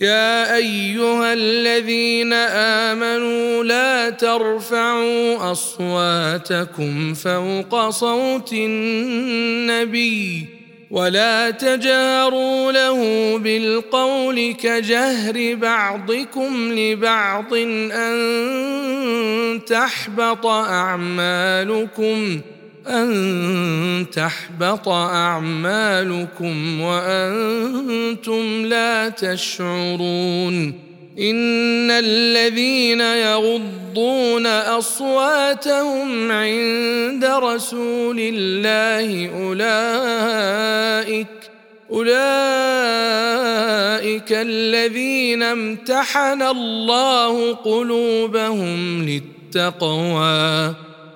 يا أيها الذين آمنوا لا ترفعوا أصواتكم فوق صوت النبي ولا تجاروا له بالقول كجهر بعضكم لبعض أن تحبط أعمالكم أن تحبط أعمالكم وأنتم لا تشعرون إن الذين يغضون أصواتهم عند رسول الله أولئك أولئك الذين امتحن الله قلوبهم للتقوى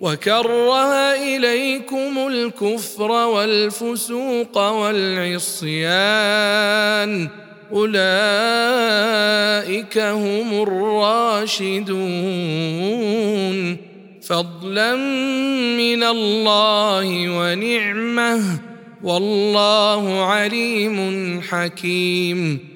وكره إليكم الكفر والفسوق والعصيان. أولئك هم الراشدون. فضلا من الله ونعمة. والله عليم حكيم.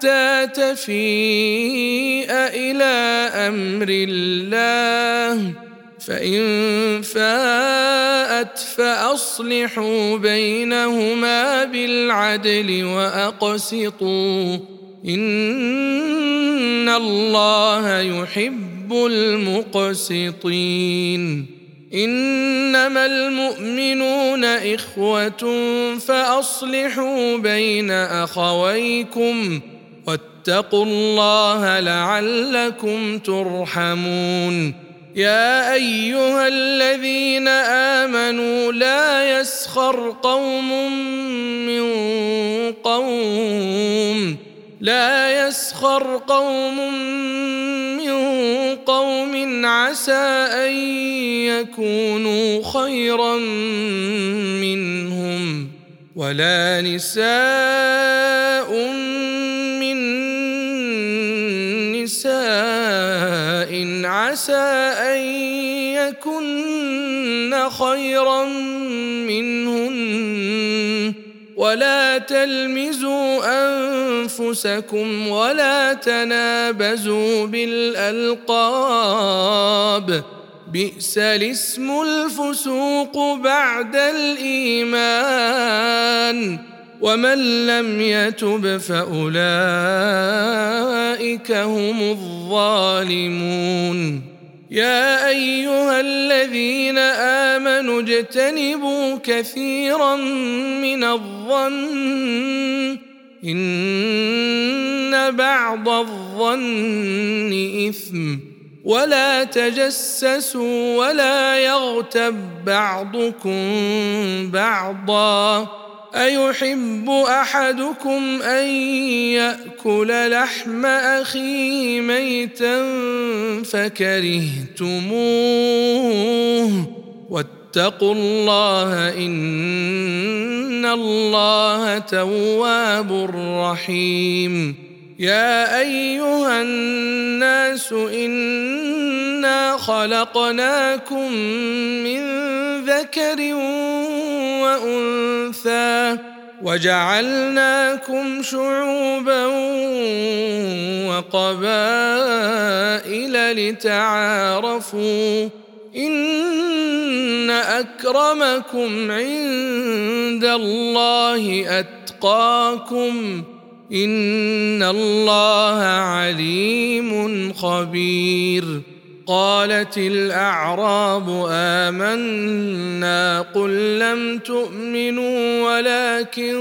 حتى تفيء إلى أمر الله. فإن فاءت فأصلحوا بينهما بالعدل وأقسطوا. إن الله يحب المقسطين. إنما المؤمنون إخوة فأصلحوا بين أخويكم واتقوا الله لعلكم ترحمون. يا أيها الذين آمنوا لا يسخر قوم من قوم. لا يسخر قوم من قوم. عسى أن يكونوا خيرا منهم. ولا نساء من عسى أن يكن خيرا منهن ولا تلمزوا أنفسكم ولا تنابزوا بالألقاب بئس الاسم الفسوق بعد الإيمان ومن لم يتب فأولئك هم الظالمون. يا أيها الذين آمنوا اجتنبوا كثيرا من الظن. إن بعض الظن إثم. ولا تجسسوا ولا يغتب بعضكم بعضا. أيحب أحدكم أن يأكل لحم اخيه ميتا فكرهتموه؟ واتقوا الله إن الله تواب رحيم. يا أيها الناس إنا خلقناكم من ذكر وأنثى وجعلناكم شعوبا وقبائل لتعارفوا إن أكرمكم عند الله أتقاكم إن الله عليم خبير قالت الأعراب آمنا قل لم تؤمنوا ولكن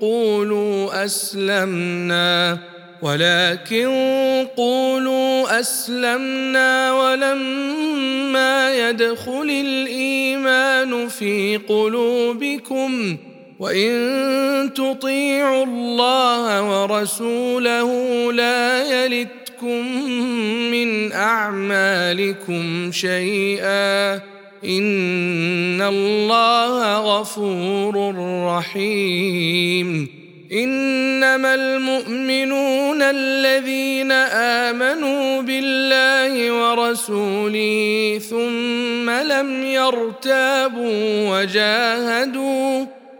قولوا أسلمنا ولكن قولوا أسلمنا ولما يدخل الإيمان في قلوبكم وإن تطيعوا الله ورسوله لا يلتكم من أعمالكم شيئا إن الله غفور رحيم إنما المؤمنون الذين آمنوا بالله ورسوله ثم لم يرتابوا وجاهدوا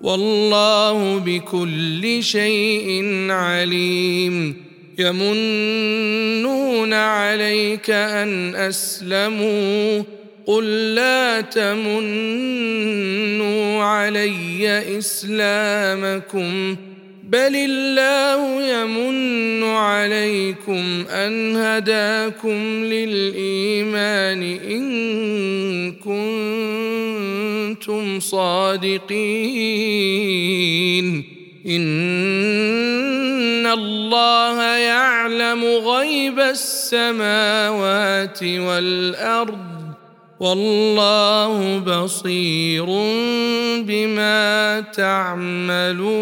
والله بكل شيء عليم. يمنون عليك أن أسلموا. قل لا تمنوا علي إسلامكم. بل الله يمن عليكم أن هداكم للإيمان إن كنتم صادقين. إن الله يعلم غيب السماوات والأرض والله بصير بما تعملون.